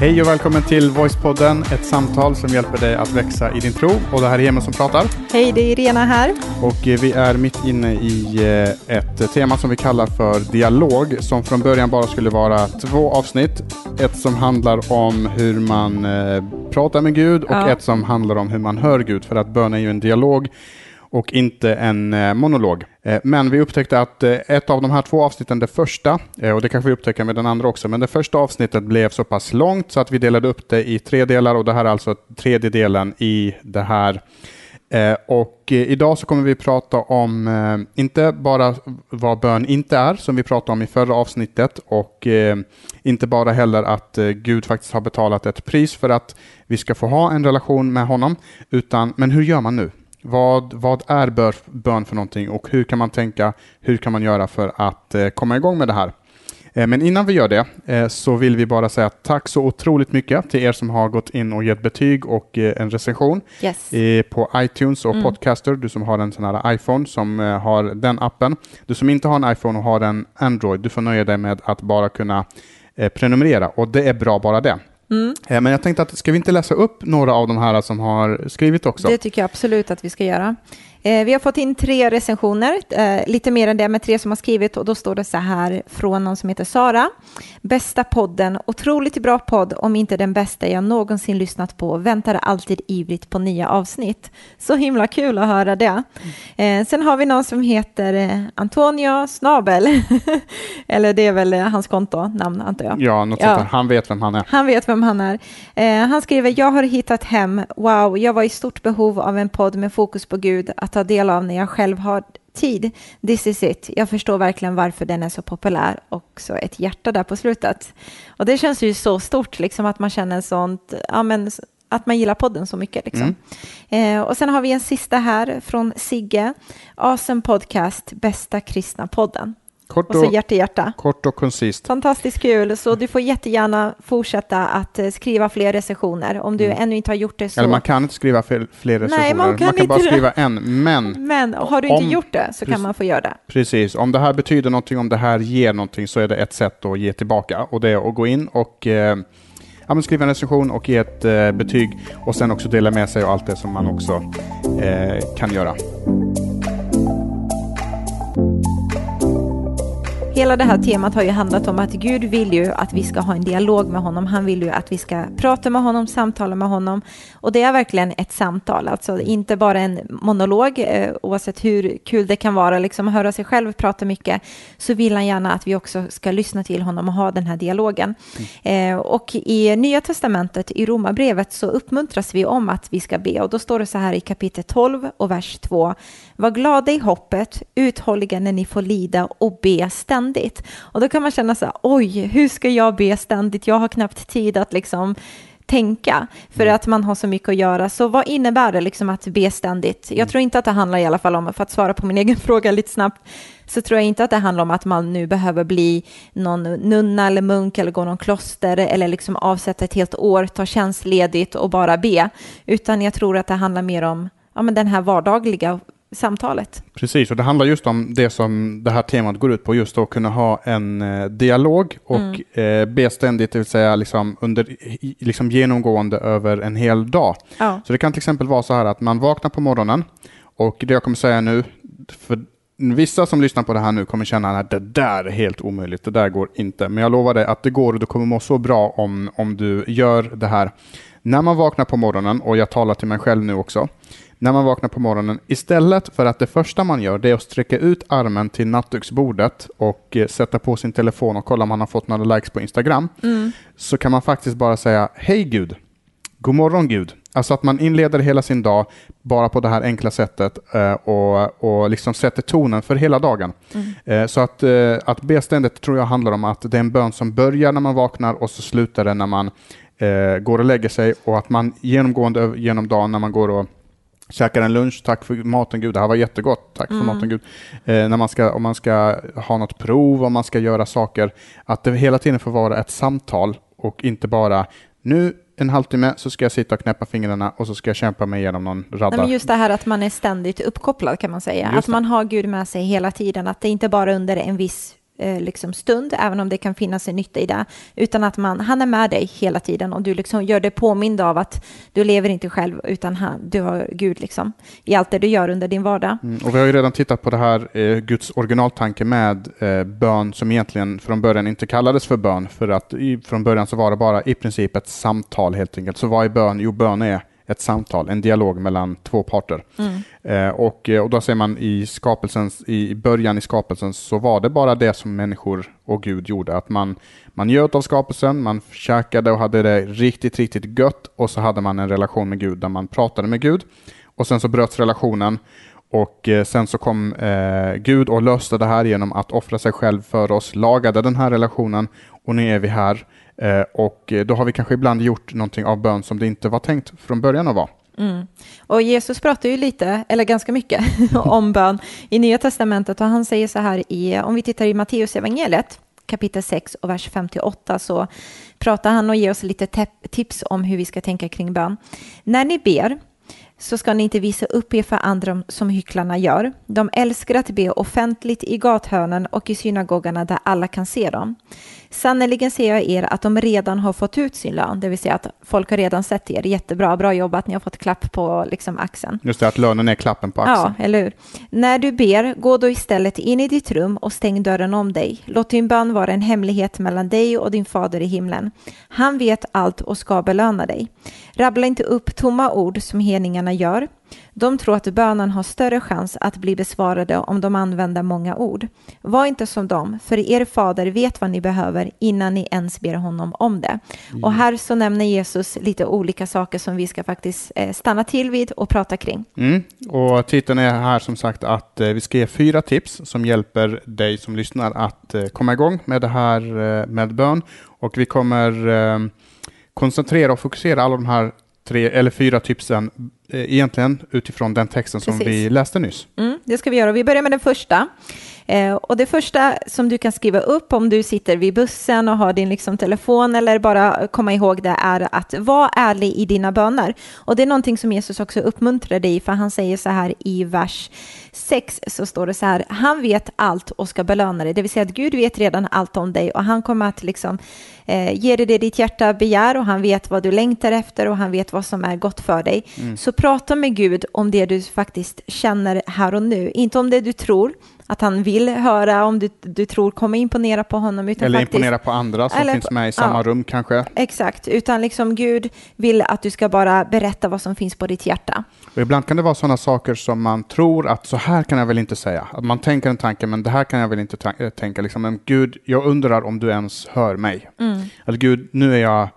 Hej och välkommen till Voicepodden, ett samtal som hjälper dig att växa i din tro. Och det här är Emil som pratar. Hej, det är Irena här. Och eh, vi är mitt inne i eh, ett tema som vi kallar för dialog, som från början bara skulle vara två avsnitt. Ett som handlar om hur man eh, pratar med Gud och Ja. ett som handlar om hur man hör Gud, för att bön är ju en dialog och inte en eh, monolog. Eh, men vi upptäckte att eh, ett av de här två avsnitten, det första, och det kanske vi upptäcker med den andra också, men det första avsnittet blev så pass långt så att vi delade upp det i tre delar och det här är alltså tredje delen i det här. Och idag så kommer vi prata om, inte bara vad bön inte är, som vi pratade om i förra avsnittet, och inte bara heller att Gud faktiskt har betalat ett pris för att vi ska få ha en relation med honom, utan men hur gör man nu? Vad, vad är bör, bön för någonting och hur kan man tänka, hur kan man göra för att eh, komma igång med det här? Eh, Men innan vi gör det eh, så vill vi bara säga tack så otroligt mycket till er som har gått in och gett betyg och en recension Yes. på iTunes och Podcaster. Du som har en sån här iPhone som har den appen. Du som inte har en iPhone och har en Android, du får nöja dig med att bara kunna prenumerera och det är bra bara det. Eh, Men jag tänkte att ska vi inte läsa upp några av de här som har skrivit också? Det tycker jag absolut att vi ska göra. Eh, vi har fått in tre recensioner, eh, lite mer än det med tre som har skrivit och då står det så här från någon som heter Sara. Bästa podden, otroligt bra podd, om inte den bästa jag någonsin lyssnat på. Väntar alltid ivrigt på nya avsnitt. Så himla kul att höra det. Eh, sen har vi någon som heter Antonio Snabel, eller det är väl hans kontonamn antar jag. Ja, något Ja. sånt. Han vet vem han är. Han vet vem han är. Han skriver, jag har hittat hem. Wow, jag var i stort behov av en podd med fokus på Gud att ta del av när jag själv har tid. This is it. Jag förstår verkligen varför den är så populär. Och så ett hjärta där på slutet. Och det känns ju så stort, liksom att man känner sånt, ja men att man gillar podden så mycket. Liksom. Eh, och sen har vi en sista här från Sigge. Awesome podcast, bästa kristna podden. Kort Och så och, hjärta, hjärta. kort och koncist. Fantastiskt kul, så du får jättegärna fortsätta att eh, skriva fler recensioner. Om du ännu inte har gjort det så. Mm. Eller man kan inte skriva fler, fler recensioner. Nej, man kan man kan bara inte det. skriva en. Men Men har du inte Om- gjort det så kan man få göra det. Precis, om det här betyder någonting, om det här ger någonting så är det ett sätt att ge tillbaka och det är att gå in och eh, ja, skriva en recension och ge ett eh, betyg och sen också dela med sig av allt det som man också eh, kan göra. Hela det här temat har ju handlat om att Gud vill ju att vi ska ha en dialog med honom. Han vill ju att vi ska prata med honom, samtala med honom. Och det är verkligen ett samtal, alltså inte bara en monolog, eh, oavsett hur kul det kan vara, liksom höra sig själv prata mycket, så vill han gärna att vi också ska lyssna till honom och ha den här dialogen. Eh, och i Nya Testamentet, i Romarbrevet, så uppmuntras vi om att vi ska be. Och då står det så här i kapitel 12 och vers 2. Var glada i hoppet, uthålliga när ni får lida och be ständigt. Och då kan man känna så här, oj, hur ska jag be ständigt? Jag har knappt tid att liksom tänka för att man har så mycket att göra. Så vad innebär det liksom att be ständigt? Jag tror inte att det handlar i alla fall om, för att svara på min egen fråga lite snabbt, så tror jag inte att det handlar om att man nu behöver bli någon nunna eller munk eller gå någon kloster eller liksom avsätta ett helt år, ta tjänstledigt och bara be, utan jag tror att det handlar mer om ja, men den här vardagliga samtalet. Precis, och det handlar just om det som det här temat går ut på, just att kunna ha en eh, dialog och eh, be ständigt, det vill säga liksom under, liksom genomgående över en hel dag. Ja. Så det kan till exempel vara så här att man vaknar på morgonen och det jag kommer säga nu, för vissa som lyssnar på det här nu kommer känna att det där är helt omöjligt, det där går inte. Men jag lovar dig att det går och du kommer må så bra om, om du gör det här. När man vaknar på morgonen, och jag talar till mig själv nu också, när man vaknar på morgonen, istället för att det första man gör det är att sträcka ut armen till nattduksbordet och eh, sätta på sin telefon och kolla om man har fått några likes på Instagram, så kan man faktiskt bara säga Hej Gud, God morgon Gud. Alltså att man inleder hela sin dag bara på det här enkla sättet eh, och, och liksom sätter tonen för hela dagen. Eh, så att, att be ständigt tror jag handlar om att det är en bön som börjar när man vaknar och så slutar den när man går och lägger sig och att man genomgående genom dagen när man går och käkar en lunch, tack för maten Gud, det här var jättegott, tack för maten Gud. Eh, när man ska, om man ska ha något prov, om man ska göra saker, att det hela tiden får vara ett samtal och inte bara nu en halvtimme så ska jag sitta och knäppa fingrarna och så ska jag kämpa mig igenom någon radda. Nej, men just det här att man är ständigt uppkopplad kan man säga. Just Att det. man har Gud med sig hela tiden. Att det inte bara under en viss eh, liksom stund, även om det kan finnas en nytta i det, utan att man, han är med dig hela tiden och du liksom gör dig påmind av att du lever inte själv, utan han, du har Gud liksom, i allt det du gör under din vardag. Mm, och vi har ju redan tittat på det här, eh, Guds originaltanke med eh, bön som egentligen från början inte kallades för bön, för att i, från början så var det bara i princip ett samtal helt enkelt. Så vad är bön? Jo, bön är ett samtal, en dialog mellan två parter. Mm. Eh, och, eh, och då ser man i skapelsens, i början i skapelsen så var det bara det som människor och Gud gjorde, att man, man njöt av skapelsen, man käkade och hade det riktigt, riktigt gött och så hade man en relation med Gud där man pratade med Gud och sen så bröts relationen och eh, sen så kom eh, Gud och löste det här genom att offra sig själv för oss, lagade den här relationen och nu är vi här Eh, och eh, då har vi kanske ibland gjort någonting av bön som det inte var tänkt från början att vara. Mm. Och Jesus pratar ju lite, eller ganska mycket, om bön i Nya Testamentet och han säger så här i, om vi tittar i Matteus evangeliet kapitel 6 och vers 58 så pratar han och ger oss lite tips om hur vi ska tänka kring bön. När ni ber så ska ni inte visa upp er för andra som hycklarna gör. De älskar att be offentligt i gathörnen och i synagogorna där alla kan se dem. Sannerligen ser jag er att de redan har fått ut sin lön, det vill säga att folk har redan sett er. Jättebra, bra jobbat, ni har fått klapp på liksom, axeln. Just det, att lönen är klappen på axeln. Ja, eller hur. När du ber, gå då istället in i ditt rum och stäng dörren om dig. Låt din bön vara en hemlighet mellan dig och din fader i himlen. Han vet allt och ska belöna dig. Rabbla inte upp tomma ord som heningarna gör. De tror att bönen har större chans att bli besvarade om de använder många ord. Var inte som dem, för er fader vet vad ni behöver innan ni ens ber honom om det. Mm. Och här så nämner Jesus lite olika saker som vi ska faktiskt eh, stanna till vid och prata kring. Mm. Och titeln är här som sagt att eh, vi ska ge fyra tips som hjälper dig som lyssnar att eh, komma igång med det här med bön. Och vi kommer koncentrera och fokusera alla de här tre eller fyra tipsen egentligen utifrån den texten som Precis. vi läste nyss. Mm, det ska vi göra. Vi börjar med den första. Eh, och det första som du kan skriva upp om du sitter vid bussen och har din liksom, telefon eller bara komma ihåg det är att vara ärlig i dina böner. Och det är någonting som Jesus också uppmuntrar dig för han säger så här i vers 6 så står det så här, han vet allt och ska belöna dig. Det vill säga att Gud vet redan allt om dig och han kommer att liksom eh, ge dig det ditt hjärta begär och han vet vad du längtar efter och han vet vad som är gott för dig. Mm. Så prata med Gud om det du faktiskt känner här och nu, inte om det du tror, att han vill höra om du, du tror kommer imponera på honom. Utan eller faktiskt, imponera på andra som finns med i samma ja, rum kanske. Exakt, utan liksom Gud vill att du ska bara berätta vad som finns på ditt hjärta. Och ibland kan det vara sådana saker som man tror att så här kan jag väl inte säga. Att man tänker en tanke men det här kan jag väl inte tänka. Liksom, men Gud, jag undrar om du ens hör mig. Mm. Eller Gud, nu är jag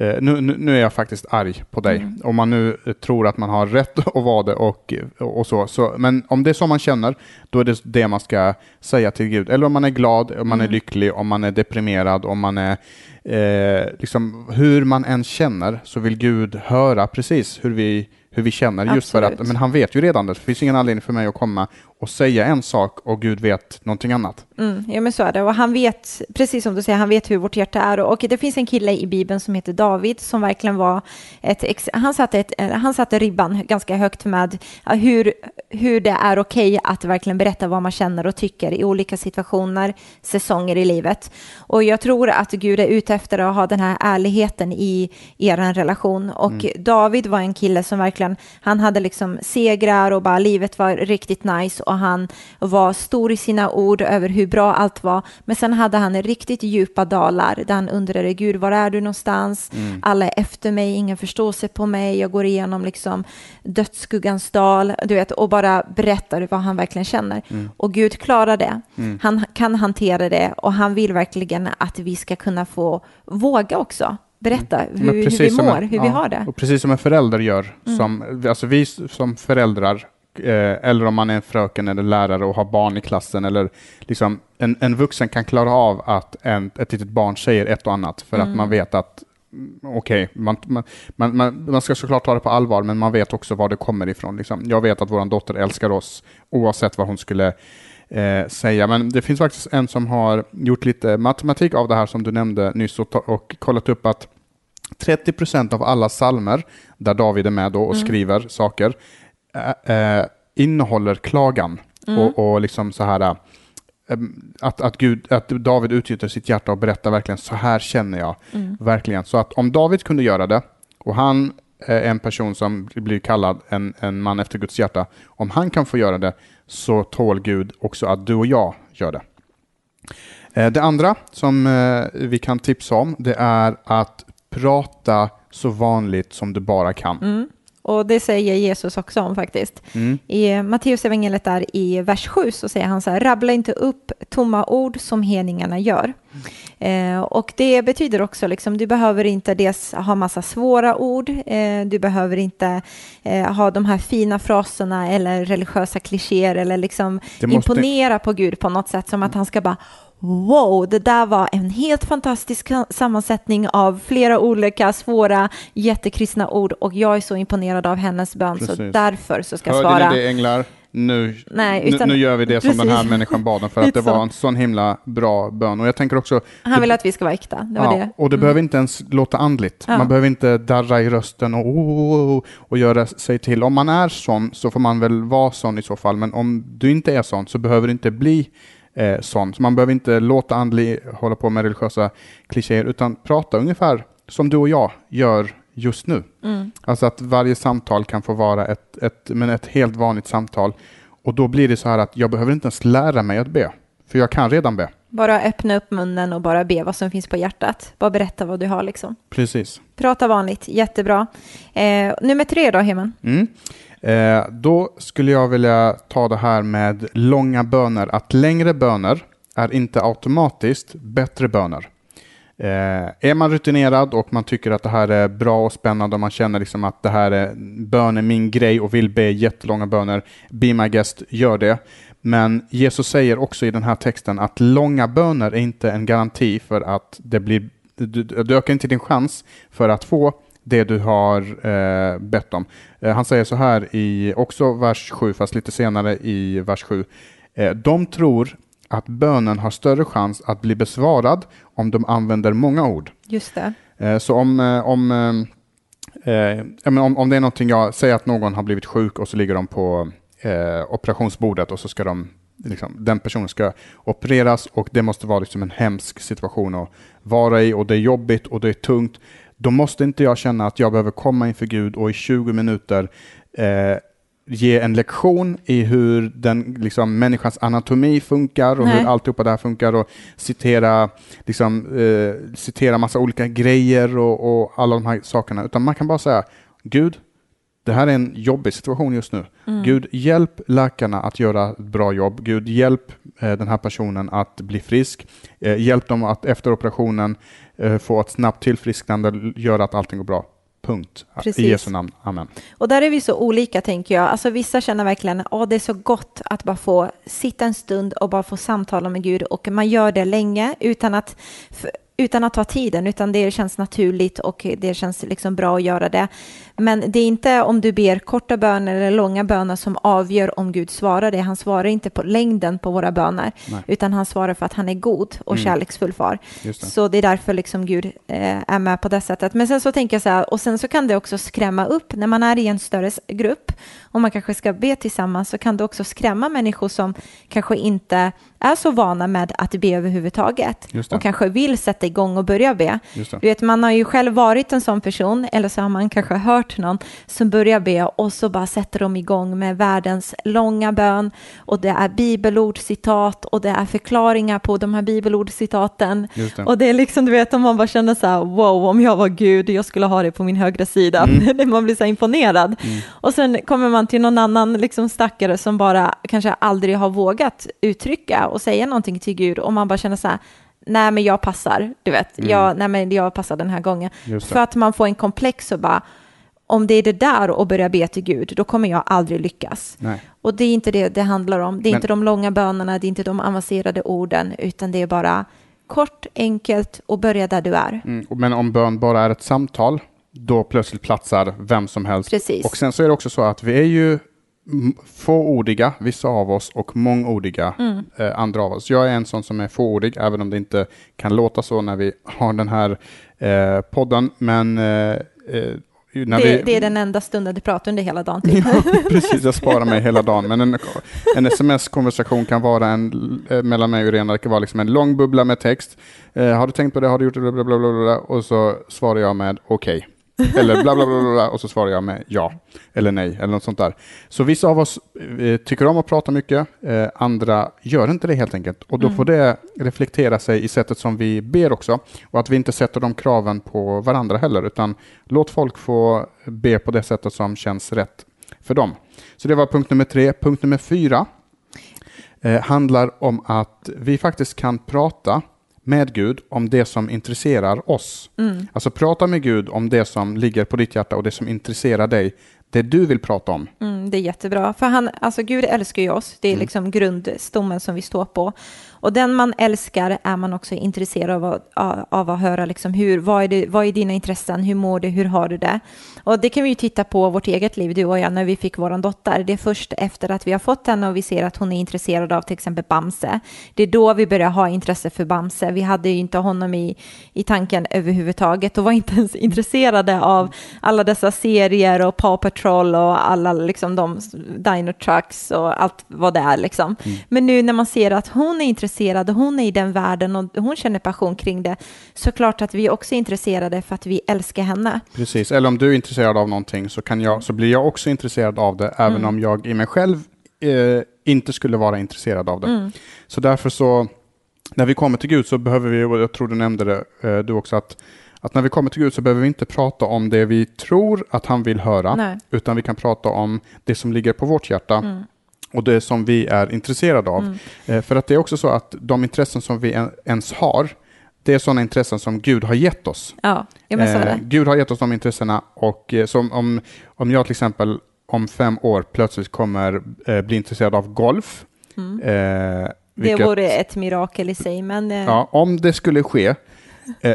Eh, nu, nu, är jag faktiskt arg på dig. Mm. Om man nu tror att man har rätt att vara det och, och så, så. Men om det är så man känner, då är det det man ska säga till Gud. Eller om man är glad, om man mm. är lycklig, om man är deprimerad, om man är... Eh, liksom, hur man än känner så vill Gud höra precis hur vi hur vi känner just Absolut. för att men han vet ju redan det. Det finns ingen anledning för mig att komma och säga en sak och Gud vet någonting annat. Mm, ja, men så är det. Och han vet, precis som du säger, han vet hur vårt hjärta är. Och det finns en kille i Bibeln som heter David som verkligen var ett, han satte, ett, han satte ribban ganska högt med hur, hur det är okej okay att verkligen berätta vad man känner och tycker i olika situationer, säsonger i livet. Och jag tror att Gud är ute efter att ha den här ärligheten i er relation. Och mm. David var en kille som verkligen, han hade liksom segrar och bara livet var riktigt nice och han var stor i sina ord över hur bra allt var. Men sen hade han riktigt djupa dalar där han undrade, Gud, var är du någonstans? Mm. Alla är efter mig, ingen förstår sig på mig, jag går igenom liksom dödsskuggans dal, du vet, och bara berättar vad han verkligen känner. Mm. Och Gud klarar det. Mm. Han kan hantera det och han vill verkligen att vi ska kunna få våga också berätta mm. hur, hur vi mår, en, hur ja, vi har det. Och precis som en förälder gör, mm. som, alltså vi som föräldrar Eh, eller om man är en fröken eller lärare och har barn i klassen. Eller liksom, en, en vuxen kan klara av att en, ett litet barn säger ett och annat för mm. att man vet att mm, okej, okay, man, man, man, man, ska såklart ta det på allvar, men man vet också var det kommer ifrån. Liksom. Jag vet att vår dotter älskar oss oavsett vad hon skulle eh, säga. Men det finns faktiskt en som har gjort lite matematik av det här som du nämnde nyss och, och kollat upp att 30 procent av alla salmer där David är med då och mm. skriver saker äh, innehåller klagan mm. och, och liksom så här Ehm, att, att, Gud, att David utgjuter sitt hjärta och berättar verkligen så här känner jag. Mm. Verkligen. Så att om David kunde göra det och han är en person som blir kallad en, en man efter Guds hjärta. Om han kan få göra det så tål Gud också att du och jag gör det. Eh, det andra som eh, vi kan tipsa om det är att prata så vanligt som du bara kan. Mm. Och det säger Jesus också om faktiskt. Mm. I Matteus evangeliet där i vers 7 så säger han så här, rabbla inte upp tomma ord som heningarna gör. Mm. Eh, och det betyder också, liksom, du behöver inte dels ha massa svåra ord, eh, du behöver inte eh, ha de här fina fraserna eller religiösa klichéer eller liksom måste... imponera på Gud på något sätt som att han ska bara wow, det där var en helt fantastisk sammansättning av flera olika svåra jättekristna ord och jag är så imponerad av hennes bön Precis. så därför så ska jag svara. Hörde ni det änglar? Nu, Nej, utan, nu, nu, gör vi det som den här människan bad om för att det var en sån himla bra bön. Och jag tänker också... Han vill att vi ska vara äkta, det ja, det. Och det mm. behöver inte ens låta andligt. Ja. Man behöver inte darra i rösten och, och, och, och göra sig till. Om man är sån så får man väl vara sån i så fall. Men om du inte är sån så behöver det inte bli eh, sånt. Så man behöver inte låta andlig hålla på med religiösa klichéer, utan prata ungefär som du och jag gör just nu. Mm. Alltså att varje samtal kan få vara ett, ett, men ett helt vanligt samtal. Och då blir det så här att jag behöver inte ens lära mig att be, för jag kan redan be. Bara öppna upp munnen och bara be vad som finns på hjärtat. Bara berätta vad du har liksom. Precis. Prata vanligt, jättebra. Eh, nummer tre då, Heman? Mm. Eh, då skulle jag vilja ta det här med långa böner. Att längre böner är inte automatiskt bättre böner. Eh, är man rutinerad och man tycker att det här är bra och spännande och man känner liksom att det här är bön är min grej och vill be jättelånga böner, be my guest, gör det. Men Jesus säger också i den här texten att långa böner är inte en garanti för att det blir, du, du ökar inte din chans för att få det du har eh, bett om. Eh, han säger så här i också vers 7, fast lite senare i vers 7. Eh, de tror att bönen har större chans att bli besvarad om de använder många ord. Just det. Eh, så om, eh, om, eh, om, om det är någonting jag säger att någon har blivit sjuk och så ligger de på operationsbordet och så ska de Liksom, den personen ska opereras och det måste vara liksom en hemsk situation att vara i och det är jobbigt och det är tungt då måste inte jag känna att jag behöver komma inför Gud och i 20 minuter eh, ge en lektion i hur den, liksom, människans anatomi funkar och Nej. hur alltihopa det här funkar och citera, liksom, eh, citera massa olika grejer och, och, alla de här sakerna. Utan man kan bara säga, Gud, det här är en jobbig situation just nu. Mm. Gud, hjälp läkarna att göra ett bra jobb. Gud, hjälp eh, den här personen att bli frisk. Eh, hjälp dem att efter operationen Eh, få ett snabbt tillfrisknande, göra att allting går bra. Punkt. Precis. I Jesu namn. Amen. Och där är vi så olika tänker jag. Alltså vissa känner verkligen att det är så gott att bara få sitta en stund och bara få samtala med Gud och man gör det länge utan att utan att ta tiden, utan det känns naturligt och det känns liksom bra att göra det. Men det är inte om du ber korta böner eller långa böner som avgör om Gud svarar det. Han svarar inte på längden på våra böner, Nej. utan han svarar för att han är god och mm. kärleksfull far. Det. Så det är därför liksom Gud eh, är med på det sättet. Men sen så tänker jag så här, och sen så kan det också skrämma upp när man är i en större grupp och man kanske ska be tillsammans så kan det också skrämma människor som kanske inte är så vana med att be överhuvudtaget och kanske vill sätta igång och börja be. Du vet, man har ju själv varit en sån person eller så har man kanske hört någon som börjar be och så bara sätter de igång med världens långa bön och det är bibelordcitat och det är förklaringar på de här bibelordcitaten och det är liksom du vet om man bara känner så här wow om jag var Gud jag skulle ha det på min högra sida mm. man blir så imponerad mm. och sen kommer man till någon annan liksom stackare som bara kanske aldrig har vågat uttrycka och säga någonting till Gud och man bara känner så här, nej men jag passar, du vet, mm. jag, nej men jag passar den här gången. För att man får en komplex och bara, om det är det där och börja be till Gud, då kommer jag aldrig lyckas. Nej. Och det är inte det det handlar om. Det är men, inte de långa bönerna, det är inte de avancerade orden, utan det är bara kort, enkelt och börja där du är. Mm, men om bön bara är ett samtal, då plötsligt platsar vem som helst. Precis. Och sen så är det också så att vi är ju fåordiga, vissa av oss, och mångordiga, mm. eh, andra av oss. Jag är en sån som är fåordig, även om det inte kan låta så när vi har den här eh, podden. Men eh, eh det, vi, det är den enda stunden du pratar under hela dagen. Typ. Ja, precis, jag sparar mig hela dagen. Men en, en sms-konversation kan vara en, eh, mellan mig och Irena, kan vara liksom en lång bubbla med text. Eh, har du tänkt på det, har du gjort det, bla bla bla, bla, bla och så svarar jag med okej. Okay. Eller bla, bla bla bla och så svarar jag med ja eller nej eller något sånt där. Så vissa av oss eh, tycker om att prata mycket, eh, andra gör inte det helt enkelt. Och då mm. får det reflektera sig i sättet som vi ber också. Och att vi inte sätter de kraven på varandra heller, utan låt folk få be på det sättet som känns rätt för dem. Så det var punkt nummer tre. Punkt nummer fyra eh, handlar om att vi faktiskt kan prata med Gud om det som intresserar oss. Mm. Alltså prata med Gud om det som ligger på ditt hjärta och det som intresserar dig det du vill prata om. Mm, det är jättebra, för han, alltså Gud älskar ju oss. Det är mm. liksom grundstommen som vi står på. Och den man älskar är man också intresserad av, av, av att höra liksom hur, vad, är det, vad är dina intressen, hur mår du, hur har du det? Och det kan vi ju titta på vårt eget liv, du och jag, när vi fick vår dotter. Det är först efter att vi har fått henne och vi ser att hon är intresserad av till exempel Bamse. Det är då vi börjar ha intresse för Bamse. Vi hade ju inte honom i, i tanken överhuvudtaget och var inte ens intresserade av alla dessa serier och Paw Patrol och alla liksom de Dino Trucks och allt vad det är liksom. Mm. Men nu när man ser att hon är intresserad och hon är i den världen och hon känner passion kring det, så klart att vi också är intresserade för att vi älskar henne. Precis, eller om du är intresserad av någonting så, kan jag, så blir jag också intresserad av det, även mm. om jag i mig själv eh, inte skulle vara intresserad av det. Mm. Så därför så, när vi kommer till Gud så behöver vi, och jag tror du nämnde det eh, du också, att att när vi kommer till Gud så behöver vi inte prata om det vi tror att han vill höra, Nej. utan vi kan prata om det som ligger på vårt hjärta. Mm och det som vi är intresserade av. Mm. Eh, för att det är också så att de intressen som vi ens har, det är sådana intressen som Gud har gett oss. Ja, jag eh, Gud har gett oss de intressena och eh, som om, om jag till exempel om fem år plötsligt kommer eh, bli intresserad av golf. Mm. Vilket, det vore ett mirakel i sig, men... Ja, om det skulle ske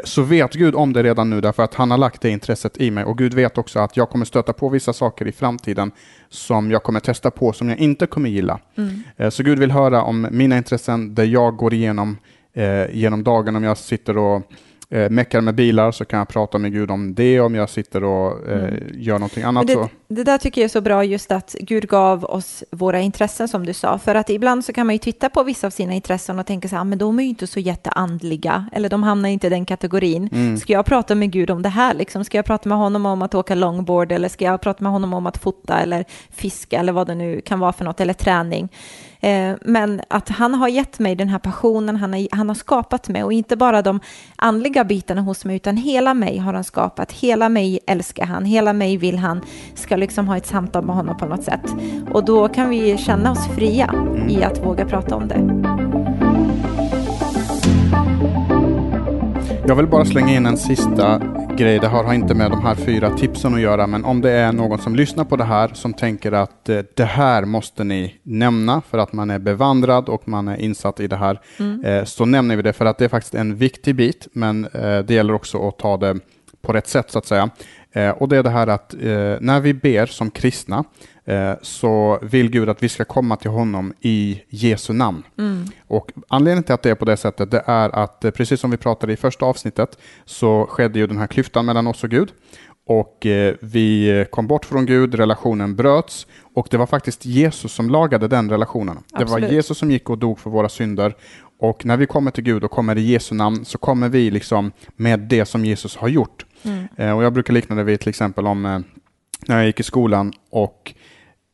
så vet Gud om det redan nu därför att han har lagt det intresset i mig och Gud vet också att jag kommer stöta på vissa saker i framtiden som jag kommer testa på som jag inte kommer gilla. Mm. Eh, så Gud vill höra om mina intressen där jag går igenom eh, genom dagen om jag sitter och eh, meckar med bilar så kan jag prata med Gud om det om jag sitter och eh, mm. gör någonting annat. Det, det, där tycker jag är så bra just att Gud gav oss våra intressen som du sa. För att ibland så kan man ju titta på vissa av sina intressen och tänka så här, ah, men de är ju inte så jätteandliga eller de hamnar inte i den kategorin. Mm. Ska jag prata med Gud om det här liksom? Ska jag prata med honom om att åka longboard eller ska jag prata med honom om att fota eller fiska eller vad det nu kan vara för något eller träning? Eh, men att han har gett mig den här passionen, han har, han har skapat mig och inte bara de andliga bitarna hos mig utan hela mig har han skapat. Hela mig älskar han, hela mig vill han ska liksom ha ett samtal med honom på något sätt. Och då kan vi känna oss fria i att våga prata om det. Jag vill bara slänga in en sista grej. Det har inte med de här fyra tipsen att göra, men om det är någon som lyssnar på det här som tänker att eh, det här måste ni nämna för att man är bevandrad och man är insatt i det här, mm. eh, så nämner vi det för att det är faktiskt en viktig bit, men eh, det gäller också att ta det på rätt sätt så att säga. Eh, och det är det här att eh, när vi ber som kristna Eh, så vill Gud att vi ska komma till honom i Jesu namn. Mm. Och anledningen till att det är på det sättet det är att eh, precis som vi pratade i första avsnittet så skedde ju den här klyftan mellan oss och Gud. Och eh, vi kom bort från Gud, relationen bröts och det var faktiskt Jesus som lagade den relationen. Absolut. Det var Jesus som gick och dog för våra synder och när vi kommer till Gud och kommer i Jesu namn så kommer vi liksom med det som Jesus har gjort. Mm. Och jag brukar likna det vid till exempel om när jag gick i skolan och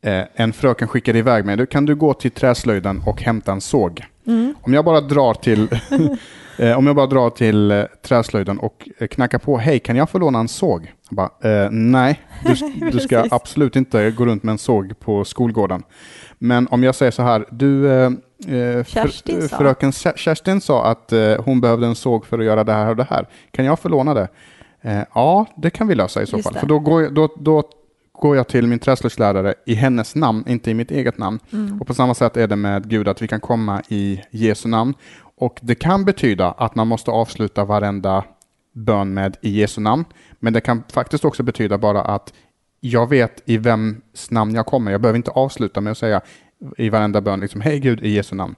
eh, en fröken skickade iväg mig. Du, kan du gå till träslöjden och hämta en såg? Mm. Om jag bara drar till, eh, om jag bara drar till eh, träslöjden och eh, knackar på, hej kan jag få låna en såg? Jag bara, eh, nej, du, du ska absolut inte gå runt med en såg på skolgården. Men om jag säger så här, du, eh, Kerstin sa. fröken Kerstin sa att hon behövde en såg för att göra det här och det här. Kan jag få låna det? Ja, det kan vi lösa i så Just fall. Det. För då, går, då, då går jag till min träslöjdslärare i hennes namn, inte i mitt eget namn. Mm. Och på samma sätt är det med Gud, att vi kan komma i Jesu namn. Och det kan betyda att man måste avsluta varenda bön med i Jesu namn. Men det kan faktiskt också betyda bara att jag vet i vems namn jag kommer. Jag behöver inte avsluta med att säga i varenda bön, liksom, hej Gud i Jesu namn.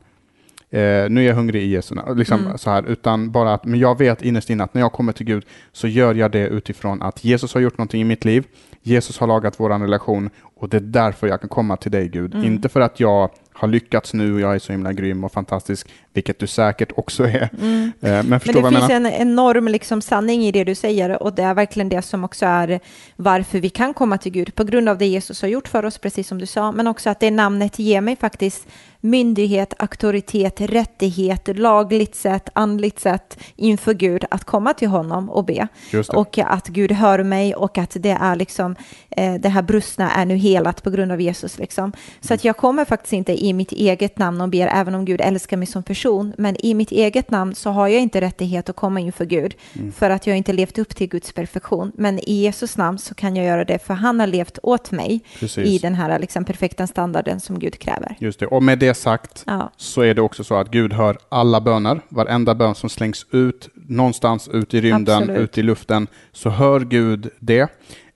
Eh, nu är jag hungrig i Jesu namn. Liksom mm. så här, utan bara att, men jag vet innerst inne att när jag kommer till Gud så gör jag det utifrån att Jesus har gjort någonting i mitt liv Jesus har lagat vår relation och det är därför jag kan komma till dig Gud. Mm. Inte för att jag har lyckats nu och jag är så himla grym och fantastisk, vilket du säkert också är. Mm. Eh, men, Men det finns en enorm liksom sanning i det du säger och det är verkligen det som också är varför vi kan komma till Gud, på grund av det Jesus har gjort för oss, precis som du sa, men också att det namnet ger mig faktiskt myndighet, auktoritet, rättighet, lagligt sätt, andligt sätt inför Gud att komma till honom och be. Och att Gud hör mig och att det är liksom eh, det här brustna är nu helat på grund av Jesus. Liksom. Så att jag kommer faktiskt inte i mitt eget namn och ber, även om Gud älskar mig som person, men i mitt eget namn så har jag inte rättighet att komma inför Gud mm. för att jag inte levt upp till Guds perfektion. Men i Jesus namn så kan jag göra det för han har levt åt mig Precis. i den här liksom, perfekta standarden som Gud kräver. Just det, och med det sagt ja. så är det också så att Gud hör alla böner, varenda bön som slängs ut någonstans ut i rymden, Absolut. ut i luften, så hör Gud det.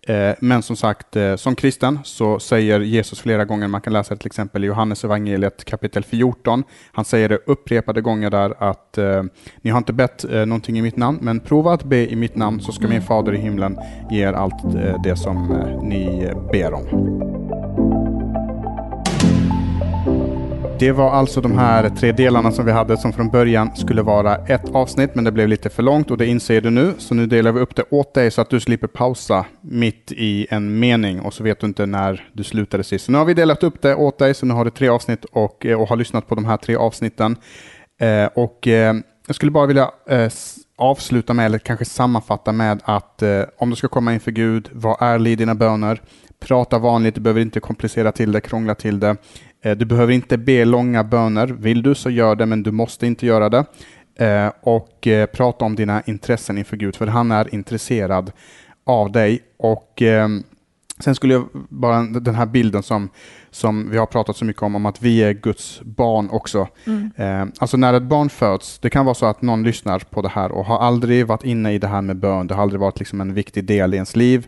Eh, men som sagt, eh, som kristen så säger Jesus flera gånger, man kan läsa det till exempel i Johannes evangeliet kapitel 14, han säger det upprepade gånger där att eh, ni har inte bett någonting i mitt namn, men prova att be i mitt namn så ska min fader i himlen ge er allt det som ni ber om. Det var alltså de här tre delarna som vi hade som från början skulle vara ett avsnitt, men det blev lite för långt och det inser du nu. Så nu delar vi upp det åt dig så att du slipper pausa mitt i en mening och så vet du inte när du slutade sist. Så nu har vi delat upp det åt dig, så nu har du tre avsnitt och, eh, och har lyssnat på de här tre avsnitten. Eh, och eh, jag skulle bara vilja eh, avsluta med, eller kanske sammanfatta med att eh, om du ska komma inför Gud, vad är dina böner. Prata vanligt, du behöver inte komplicera till det, krångla till det. Eh, du behöver inte be långa böner. Vill du så gör det, men du måste inte göra det. Eh, och eh, prata om dina intressen inför Gud, för han är intresserad av dig. Och Sen skulle jag bara, den här bilden som, som vi har pratat så mycket om, om att vi är Guds barn också. Mm. alltså när ett barn föds, det kan vara så att någon lyssnar på det här och har aldrig varit inne i det här med bön, det har aldrig varit liksom en viktig del i ens liv.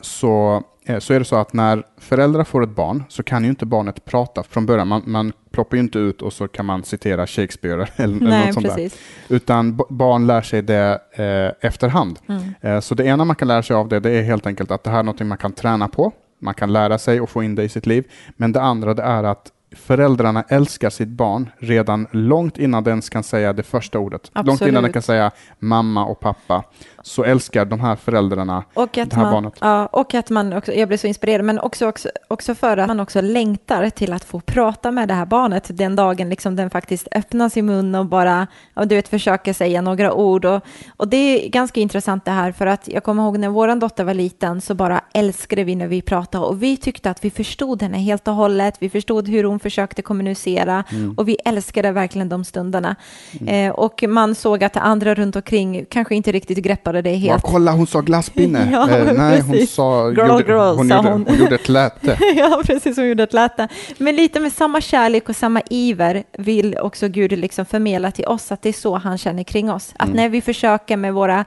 Så Eh, så är det så att när föräldrar får ett barn så kan ju inte barnet prata från början. Man, man ploppar ju inte ut och så kan man citera Shakespeare eller, Nej, eller något sånt precis. där. Utan barn lär sig det eh, efterhand. Mm. Eh, så det ena man kan lära sig av det, det är helt enkelt att det här är något man kan träna på. Man kan lära sig och få in det i sitt liv. Men det andra det är att föräldrarna älskar sitt barn redan långt innan den kan säga det första ordet. Absolut. Långt innan den kan säga mamma och pappa så älskar de här föräldrarna och att det här man, barnet. Ja, och att man också, jag blir så inspirerad, men också, också, också för att man också längtar till att få prata med det här barnet den dagen liksom den faktiskt öppnar sin mun och bara, och du vet, försöker säga några ord. Och, och det är ganska intressant det här, för att jag kommer ihåg när vår dotter var liten så bara älskade vi när vi pratade och vi tyckte att vi förstod henne helt och hållet. Vi förstod hur hon försökte kommunicera mm. och vi älskade verkligen de stunderna. Mm. Eh, och man såg att andra runt omkring kanske inte riktigt greppade tappade det helt. Ja, kolla, hon sa glasspinne. ja, eh, nej, hon sa... Girl, gjorde, girl, hon, sa gjorde, hon. hon gjorde ett läte. ja, precis, hon gjorde ett läte. Men lite med samma kärlek och samma iver vill också Gud liksom förmedla till oss att det är så han känner kring oss. Att mm. när vi försöker med våra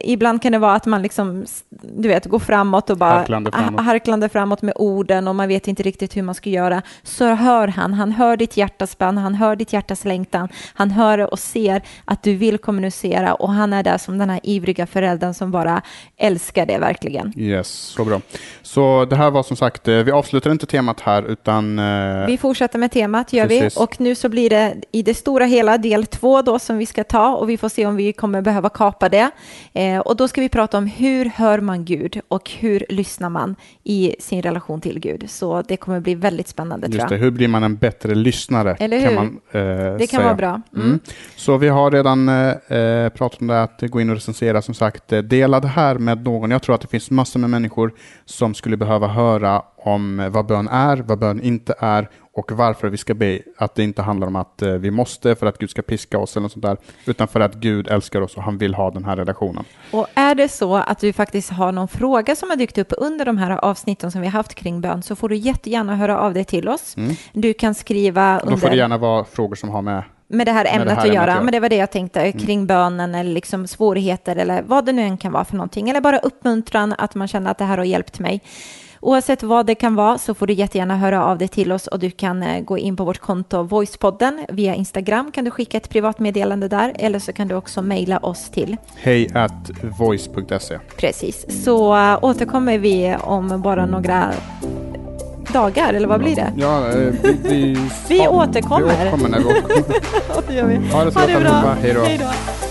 ibland kan det vara att man liksom, du vet, går framåt och bara harklande framåt. harklande framåt med orden och man vet inte riktigt hur man ska göra. Så hör han, han hör ditt hjärtas bön, han hör ditt hjärtas längtan, han hör och ser att du vill kommunicera och han är där som den här ivriga föräldern som bara älskar det verkligen. Yes, så bra. Så det här var som sagt, eh, vi avslutar inte temat här utan... Eh, vi fortsätter med temat, gör Precis. vi. Och nu så blir det i det stora hela del två då som vi ska ta och vi får se om vi kommer behöva kapa det. Eh, och då ska vi prata om hur hör man Gud och hur lyssnar man i sin relation till Gud. Så det kommer bli väldigt spännande Just tror jag. Det, hur blir man en bättre lyssnare? Eller hur? Kan man, eh, det kan säga. vara bra. Mm. Mm. Så vi har redan eh, eh, pratat om det, att gå in och recensera som sagt. Eh, dela det här med någon. Jag tror att det finns massor med människor som skulle behöva höra om vad bön är, vad bön inte är och varför vi ska be. Att det inte handlar om att eh, vi måste för att Gud ska piska oss eller något sånt där, utan för att Gud älskar oss och han vill ha den här relationen. Och är det så att du faktiskt har någon fråga som har dykt upp under de här avsnitten som vi har haft kring bön så får du jättegärna höra av dig till oss. Mm. Du kan skriva under... Då får det gärna vara frågor som har med med det här ämnet det här att, göra. Men det var det jag tänkte mm. kring bönen eller liksom svårigheter eller vad det nu än kan vara för någonting. Eller bara uppmuntran att man känner att det här har hjälpt mig. Oavsett vad det kan vara så får du jättegärna höra av dig till oss och du kan eh, gå in på vårt konto Voicepodden via Instagram kan du skicka ett privatmeddelande där eller så kan du också mejla oss till Hej at voice.se. Precis, så äh, återkommer vi om bara några dagar, eller vad blir det? Ja, eh, vi, vi, Vi återkommer. Vi återkommer när vi återkommer. Ha det så Ha det bra. Hej då.